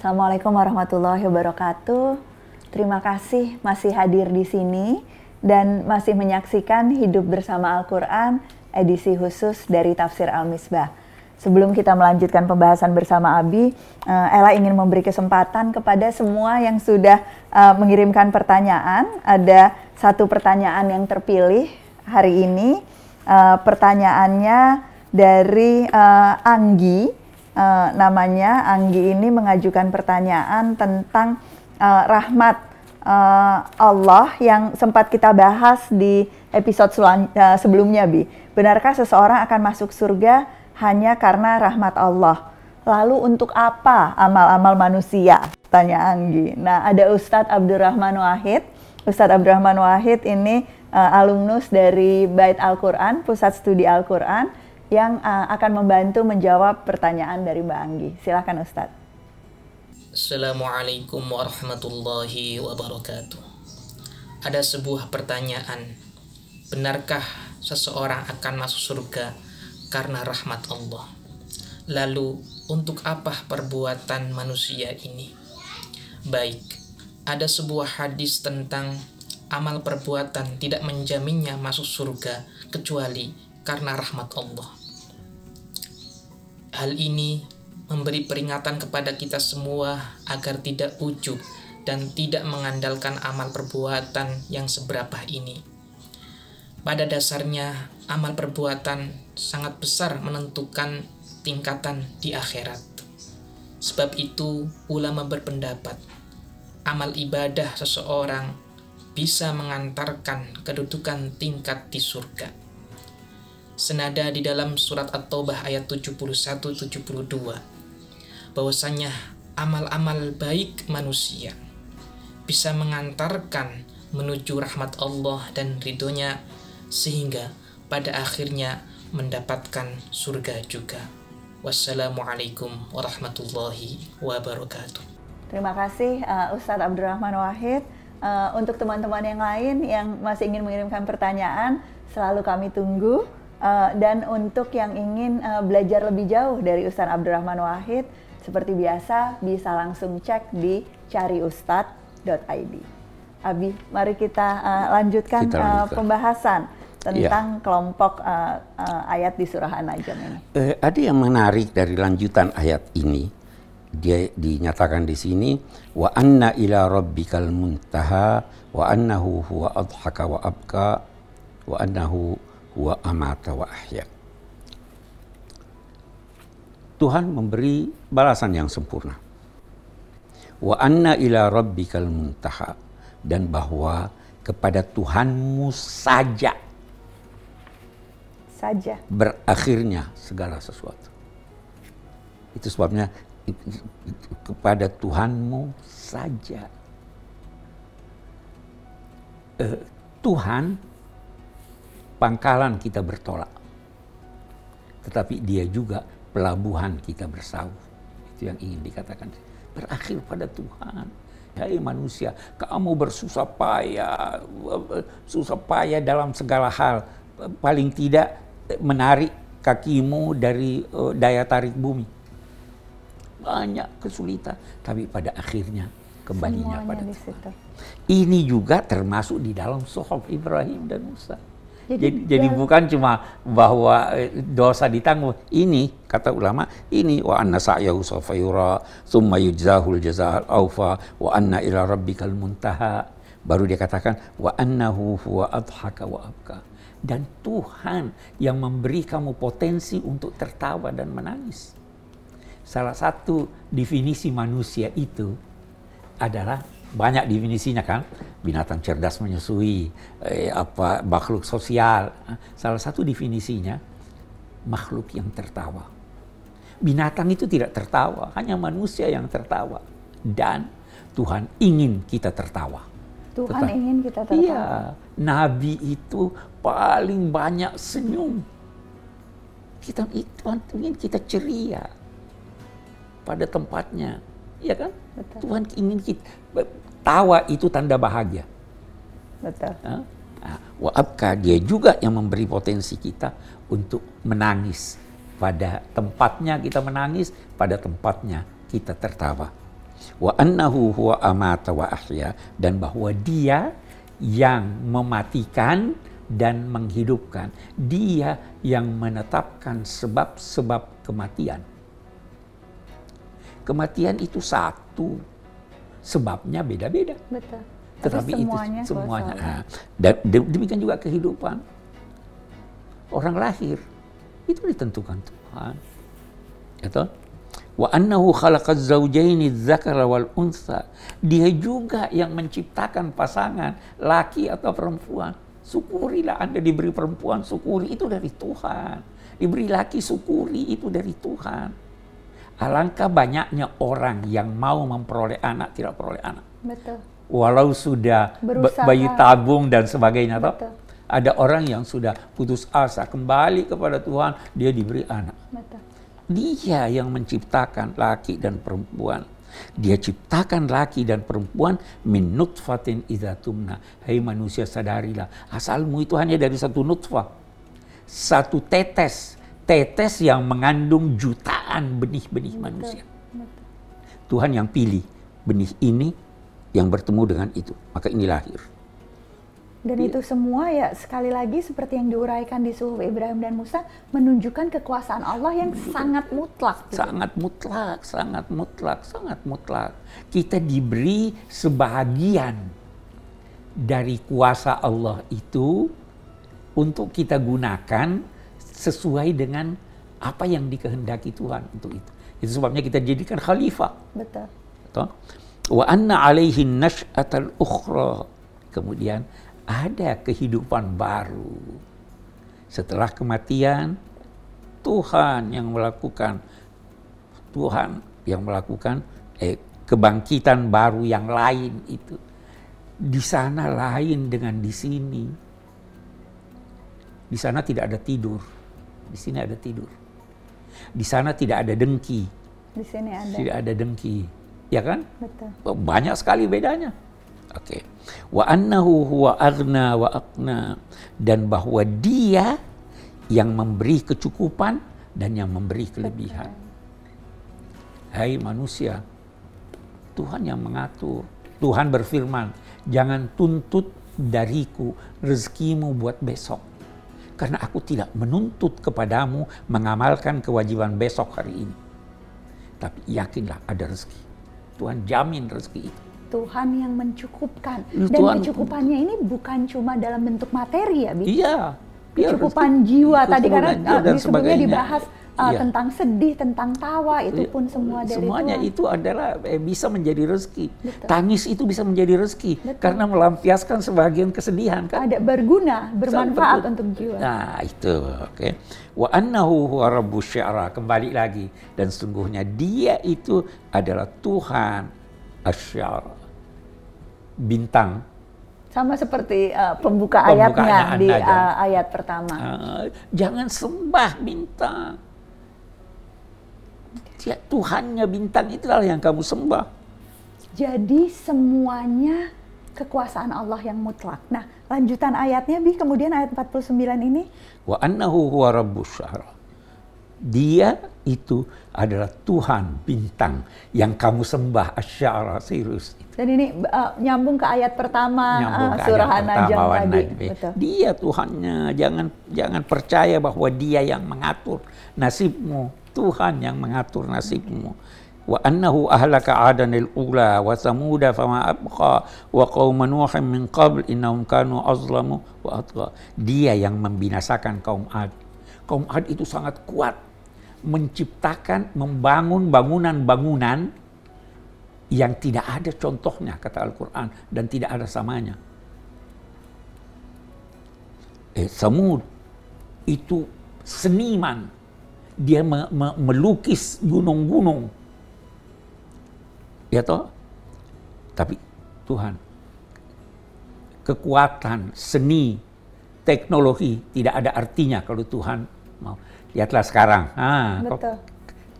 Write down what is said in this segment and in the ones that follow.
Assalamualaikum warahmatullahi wabarakatuh. Terima kasih masih hadir di sini dan masih menyaksikan Hidup Bersama Al-Quran edisi khusus dari Tafsir Al-Misbah. Sebelum kita melanjutkan pembahasan bersama Abi, uh, Ella ingin memberi kesempatan kepada semua yang sudah uh, mengirimkan pertanyaan. Ada satu pertanyaan yang terpilih hari ini. Uh, pertanyaannya dari Anggi uh, namanya Anggi ini mengajukan pertanyaan tentang uh, rahmat uh, Allah yang sempat kita bahas di episode uh, sebelumnya Bi. Benarkah seseorang akan masuk surga hanya karena rahmat Allah? Lalu untuk apa amal-amal manusia? Tanya Anggi. Nah, ada Ustadz Abdurrahman Wahid. Ustadz Abdurrahman Wahid ini uh, alumnus dari Bait Al-Quran, Pusat Studi Al-Quran yang uh, akan membantu menjawab pertanyaan dari Mbak Anggi. Silahkan Ustadz. Assalamualaikum warahmatullahi wabarakatuh. Ada sebuah pertanyaan. Benarkah seseorang akan masuk surga karena rahmat Allah? Lalu, untuk apa perbuatan manusia ini? Baik, ada sebuah hadis tentang amal perbuatan tidak menjaminnya masuk surga kecuali karena rahmat Allah. Hal ini memberi peringatan kepada kita semua agar tidak ujub dan tidak mengandalkan amal perbuatan yang seberapa ini. Pada dasarnya, amal perbuatan sangat besar menentukan tingkatan di akhirat. Sebab itu, ulama berpendapat amal ibadah seseorang bisa mengantarkan kedudukan tingkat di surga senada di dalam surat At-Taubah ayat 71-72 bahwasanya amal-amal baik manusia bisa mengantarkan menuju rahmat Allah dan ridhonya sehingga pada akhirnya mendapatkan surga juga. Wassalamualaikum warahmatullahi wabarakatuh. Terima kasih uh, Ustadz Abdurrahman Wahid. Uh, untuk teman-teman yang lain yang masih ingin mengirimkan pertanyaan, selalu kami tunggu. Uh, dan untuk yang ingin uh, belajar lebih jauh dari Ustaz Abdurrahman Wahid, seperti biasa bisa langsung cek di cariustad.id. Abi, mari kita uh, lanjutkan, kita lanjutkan. Uh, pembahasan tentang ya. kelompok uh, uh, ayat di surah An-Najm ini. Uh, ada yang menarik dari lanjutan ayat ini. Dia dinyatakan di sini wa anna ila rabbikal muntaha wa annahu huwa adhaka wa abka wa annahu wa amata wa ahya. Tuhan memberi balasan yang sempurna. Wa anna ila rabbikal muntaha dan bahwa kepada Tuhanmu saja saja berakhirnya segala sesuatu. Itu sebabnya kepada Tuhanmu saja. Uh, Tuhan pangkalan kita bertolak. Tetapi dia juga pelabuhan kita bersau. Itu yang ingin dikatakan. Berakhir pada Tuhan. Hai manusia, kamu bersusah payah, susah payah dalam segala hal. Paling tidak menarik kakimu dari uh, daya tarik bumi. Banyak kesulitan, tapi pada akhirnya kembalinya Semuanya pada Tuhan. Ini juga termasuk di dalam sohab Ibrahim dan Musa jadi, jadi, jadi bukan cuma bahwa eh, dosa ditanggung. Ini kata ulama, ini wa anna sa'yahu sawfa yura, thumma yujzahul jazaa'al awfa, wa anna ila rabbikal muntaha. Baru dia katakan wa annahu huwa adhaka wa abka. Dan Tuhan yang memberi kamu potensi untuk tertawa dan menangis. Salah satu definisi manusia itu adalah banyak definisinya kan. Binatang cerdas menyusui eh, apa makhluk sosial. Salah satu definisinya makhluk yang tertawa. Binatang itu tidak tertawa hanya manusia yang tertawa. Dan Tuhan ingin kita tertawa. Tuhan Tetap, ingin kita tertawa. Iya nabi itu paling banyak senyum. Kita Tuhan ingin kita ceria pada tempatnya Iya kan? Betul. Tuhan ingin kita tawa itu tanda bahagia. Betul. Nah, Waabka dia juga yang memberi potensi kita untuk menangis. Pada tempatnya kita menangis, pada tempatnya kita tertawa. Wa annahu huwa amata wa ahya dan bahwa dia yang mematikan dan menghidupkan. Dia yang menetapkan sebab-sebab kematian. Kematian itu satu, sebabnya beda-beda. Betul. Tetapi Tapi semuanya itu semuanya. kuasa Allah. Ah, Dan de- demikian juga kehidupan. Orang lahir itu ditentukan Tuhan. Ya toh? Wa annahu khalaqaz zawjaini dzakara wal unsa. Dia juga yang menciptakan pasangan laki atau perempuan. Syukurilah Anda diberi perempuan, syukuri itu dari Tuhan. Diberi laki, syukuri itu dari Tuhan. Alangkah banyaknya orang yang mau memperoleh anak tidak peroleh anak Betul. walau sudah Berusaha. bayi tabung dan sebagainya toh. Betul. ada orang yang sudah putus asa kembali kepada Tuhan dia diberi anak Betul. dia yang menciptakan laki dan perempuan dia ciptakan laki dan perempuan min nutfatin idza tumna hai manusia sadarilah asalmu itu hanya dari satu nutfah satu tetes tetes yang mengandung jutaan benih-benih manusia Betul. Tuhan yang pilih benih ini yang bertemu dengan itu. Maka ini lahir. Dan Iya. itu semua ya sekali lagi seperti yang diuraikan di suhuf Ibrahim dan Musa menunjukkan kekuasaan Allah yang sangat mutlak. gitu. Sangat mutlak, sangat mutlak, sangat mutlak. Kita diberi sebahagian dari kuasa Allah itu untuk kita gunakan sesuai dengan apa yang dikehendaki Tuhan untuk itu. Itu sebabnya kita jadikan khalifah. Betul. Toh? Wa anna alaihi nash'atal ukhra. Kemudian ada kehidupan baru. Setelah kematian, Tuhan yang melakukan Tuhan yang melakukan eh, kebangkitan baru yang lain itu. Di sana lain dengan di sini. Di sana tidak ada tidur. Di sini ada tidur. Di sana tidak ada dengki. Di sini ada. Tidak ada dengki. Ya kan? Betul. Banyak sekali bedanya. Oke. Wa annahu huwa aghna wa aqna dan bahwa dia yang memberi kecukupan dan yang memberi kelebihan. Hai manusia, Tuhan yang mengatur. Tuhan berfirman, jangan tuntut dariku rezekimu buat besok. Karena aku tidak menuntut kepadamu mengamalkan kewajiban besok hari ini. Tapi yakinlah ada rezeki. Tuhan jamin rezeki itu. Tuhan yang mencukupkan. Dan Tuhan- kecukupannya ini bukan cuma dalam bentuk materi ya, Bi? Iya. Kecukupan rezeki. jiwa tadi karena dan di sebelumnya dibahas uh, tentang sedih, tentang tawa, itu Iya. pun semua dari Semuanya Tuhan. itu adalah eh, bisa menjadi rezeki. Betul. Tangis itu bisa menjadi rezeki Betul. karena melampiaskan sebagian kesedihan kan. Ada berguna, bermanfaat berguna. untuk jiwa. Nah, itu oke. Wa annahu huwa rabbus syara kembali lagi dan sungguhnya dia itu adalah Tuhan asyara. Bintang Sama seperti uh, pembuka ayatnya di Anda, uh, ayat pertama. Ah, jangan sembah bintang. Ya, Tuhannya bintang itulah yang kamu sembah. Jadi semuanya kekuasaan Allah yang mutlak. Nah, lanjutan ayatnya Bi, kemudian ayat 49 ini Wa annahu huwa rabbus. Dia itu adalah Tuhan bintang yang kamu sembah asyara sirus. dan ini uh, nyambung ke ayat pertama Nyambung uh, surah An-Najm tadi. Betul. Dia Tuhannya, jangan jangan percaya bahwa dia yang mengatur nasibmu. Tuhan yang mengatur nasibmu. Wa annahu ahlaka adanil ula wa samuda fama abqa wa qauma nuhin min qabl innahum kanu azlamu wa atqa. Dia yang membinasakan kaum Ad. Kaum Ad itu sangat kuat menciptakan, membangun bangunan-bangunan yang tidak ada contohnya kata Al-Quran dan tidak ada samanya. Eh, Samud itu seniman, dia me- me- melukis gunung-gunung, ya toh. Tapi Tuhan, kekuatan, seni, teknologi tidak ada artinya kalau Tuhan mau. Lihatlah sekarang, ah, Betul.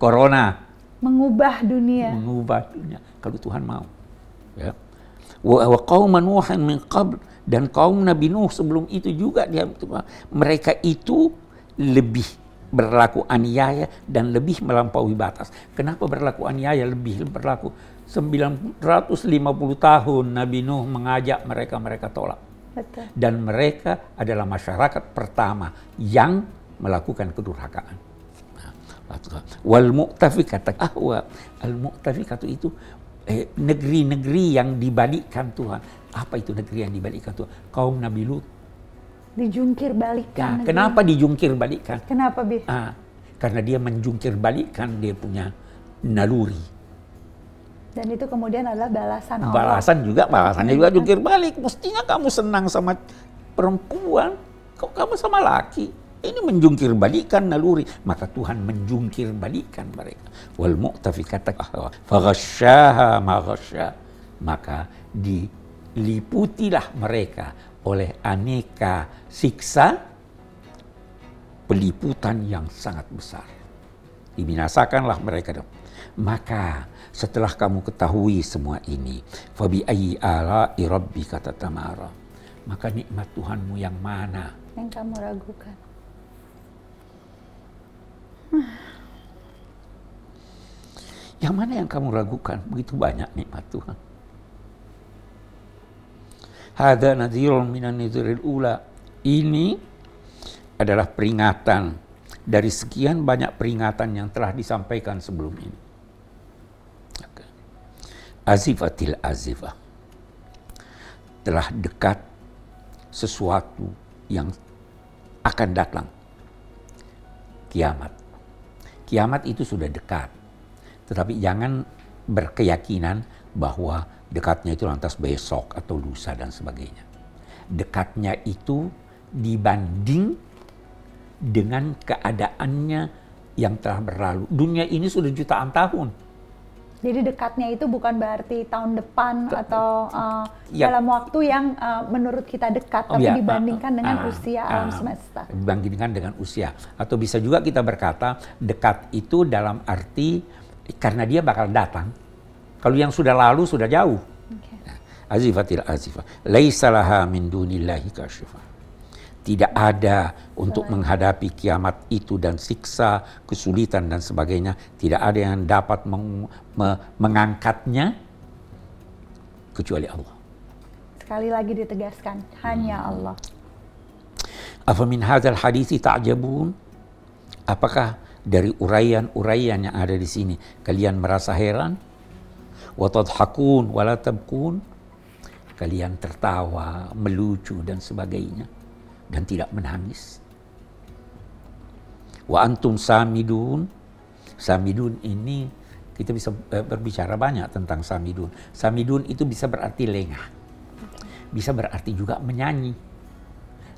corona Mengubah dunia. mengubah dunia kalau Tuhan mau. Ya. Wa, qauman Nuhan min qabl dan kaum Nabi Nuh sebelum itu juga dia mereka itu lebih berlaku aniaya dan lebih melampaui batas. Kenapa berlaku aniaya lebih berlaku? 950 tahun Nabi Nuh mengajak mereka mereka tolak. Betul. Dan mereka adalah masyarakat pertama yang melakukan kedurhakaan. Nah, Wal mu'tafikat ahwa. Al mu'tafikat itu eh, negeri-negeri yang dibalikkan Tuhan. Apa itu negeri yang dibalikkan Tuhan? Kaum Nabi Lut. Dijungkir balikan. Nah, kenapa dijungkir balikan? Kenapa, Bi? Ah, karena dia menjungkir balikan dia punya naluri. Dan itu kemudian adalah balasan Allah. Balasan juga, balasannya juga jungkir balik. Mestinya kamu senang sama perempuan, kok kamu sama laki. Ini menjungkir balikan naluri, maka Tuhan menjungkir balikan mereka. Wal mu'tafikata faghasyaha. Maka diliputilah mereka oleh aneka siksa peliputan yang sangat besar. Dibinasakanlah mereka. Maka setelah kamu ketahui semua ini, fabi ayyi ala'i rabbika tatamara. Maka nikmat Tuhanmu yang mana Yang kamu ragukan. Yang mana yang kamu ragukan? Begitu banyak nikmat Tuhan. Hada nadhirun minan nidhiril ula. Ini adalah peringatan dari sekian banyak peringatan yang telah disampaikan sebelum ini. Azifatil azifah. Telah dekat sesuatu yang akan datang. Kiamat. Kiamat itu sudah dekat. Tetapi jangan berkeyakinan bahwa dekatnya itu lantas besok atau lusa dan sebagainya. Dekatnya itu dibanding dengan keadaannya yang telah berlalu. Dunia ini sudah jutaan tahun. Jadi dekatnya itu bukan berarti tahun depan atau uh, Ya. dalam waktu yang uh, menurut kita dekat, Oh, tapi ya, dibandingkan ah, dengan ah, usia ah, alam semesta. Dibandingkan dengan usia. Atau bisa juga kita berkata dekat itu dalam arti karena dia bakal datang. Kalau yang sudah lalu sudah jauh. Oke. Azifatil azifah. Laisa laha min dunillahi kashifah. Tidak ada untuk menghadapi kiamat itu dan siksa, kesulitan dan sebagainya. Tidak ada yang dapat meng- me- mengangkatnya kecuali Allah. Sekali lagi ditegaskan, hanya Allah. Afa min hadzal hadithi ta'jabun? Apakah dari uraian-uraian yang ada di sini kalian merasa heran? Wa tadhakun wa la tabkun? Kalian tertawa, melucu dan sebagainya dan tidak menangis. Wa antum samidun? Samidun ini kita bisa eh, berbicara banyak tentang samidun. Samidun itu bisa berarti lengah. Bisa berarti juga menyanyi.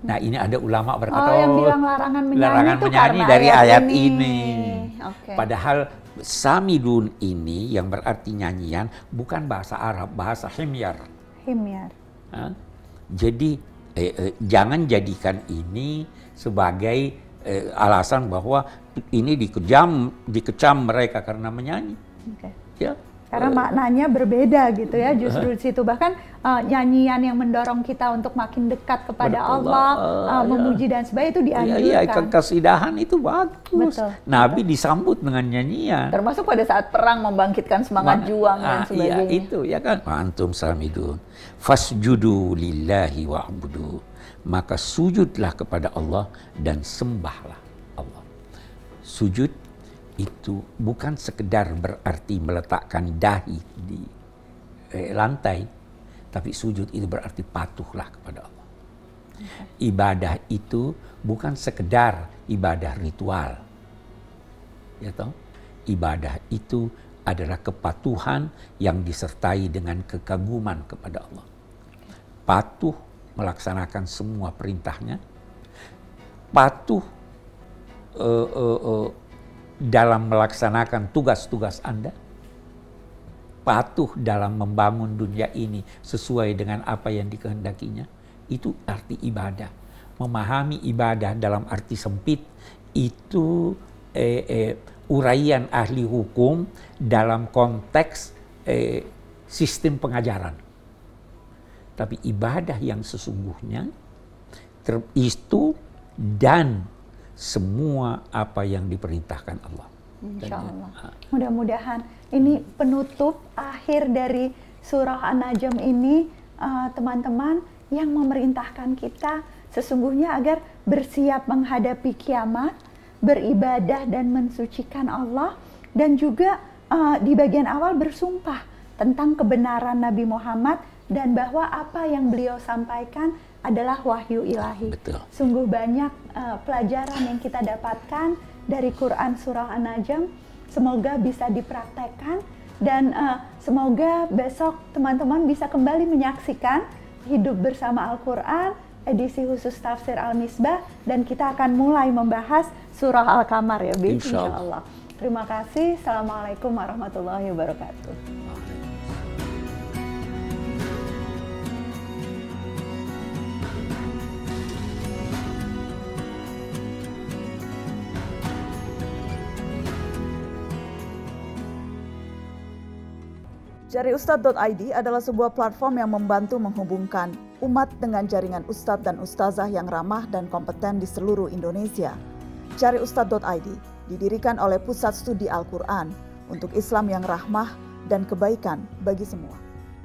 Nah, ini ada ulama berkata, Oh, yang bilang larangan menyanyi larangan itu menyanyi dari ayat ayat ini. ini. Oke. Padahal samidun ini yang berarti nyanyian bukan bahasa Arab, bahasa Himyar. Himyar. Hah? Jadi eh, eh, jangan jadikan ini sebagai eh, alasan bahwa ini dikejam, dikecam mereka karena menyanyi. Oke. Ya, Karena maknanya berbeda gitu ya justru di situ bahkan uh, nyanyian yang mendorong kita untuk makin dekat kepada Allah, Allah, uh, ya. memuji dan sebagainya itu Iya, iya, dianjurkan. kekasidahan itu bagus. Betul, Nabi disambut dengan nyanyian. Termasuk pada saat perang membangkitkan semangat Ma- juang dan ah, sebagainya. Iya, itu ya kan. Antum samidun. Fasjudu lillahi wa'budu. Maka sujudlah kepada Allah dan sembahlah Allah. Sujud itu bukan sekedar berarti meletakkan dahi di eh, lantai, tapi sujud itu berarti patuhlah kepada Allah. Ibadah itu bukan sekedar ibadah ritual. Ya toh? Ibadah itu adalah kepatuhan yang disertai dengan kekaguman kepada Allah. Patuh melaksanakan semua perintahnya. Patuh eh, eh, eh, dalam melaksanakan tugas-tugas Anda. Patuh dalam membangun dunia ini sesuai dengan apa yang dikehendakinya. Itu arti ibadah. Memahami ibadah dalam arti sempit itu eh, eh, uraian ahli hukum dalam konteks eh, sistem pengajaran. Tapi ibadah yang sesungguhnya ter- itu dan semua apa yang diperintahkan Allah. Insya Allah. Mudah-mudahan ini penutup akhir dari surah An-Najm ini eh, teman-teman uh, yang memerintahkan kita sesungguhnya agar bersiap menghadapi kiamat, beribadah dan mensucikan Allah dan juga uh, di bagian awal bersumpah tentang kebenaran Nabi Muhammad dan bahwa apa yang beliau sampaikan adalah wahyu ilahi. Betul. Sungguh banyak uh, pelajaran yang kita dapatkan dari Quran surah An-Najm. Semoga bisa dipraktekkan dan uh, semoga besok teman-teman bisa kembali menyaksikan hidup bersama Al-Qur'an edisi khusus tafsir Al-Misbah dan kita akan mulai membahas surah Al-Kamar ya, Bi. Insya Allah. Terima kasih. Assalamualaikum warahmatullahi wabarakatuh. Jariustad.id adalah sebuah platform yang membantu menghubungkan umat dengan jaringan ustadz dan ustazah yang ramah dan kompeten di seluruh Indonesia. Jariustad.id didirikan oleh Pusat Studi Al-Quran untuk Islam yang rahmah dan kebaikan bagi semua.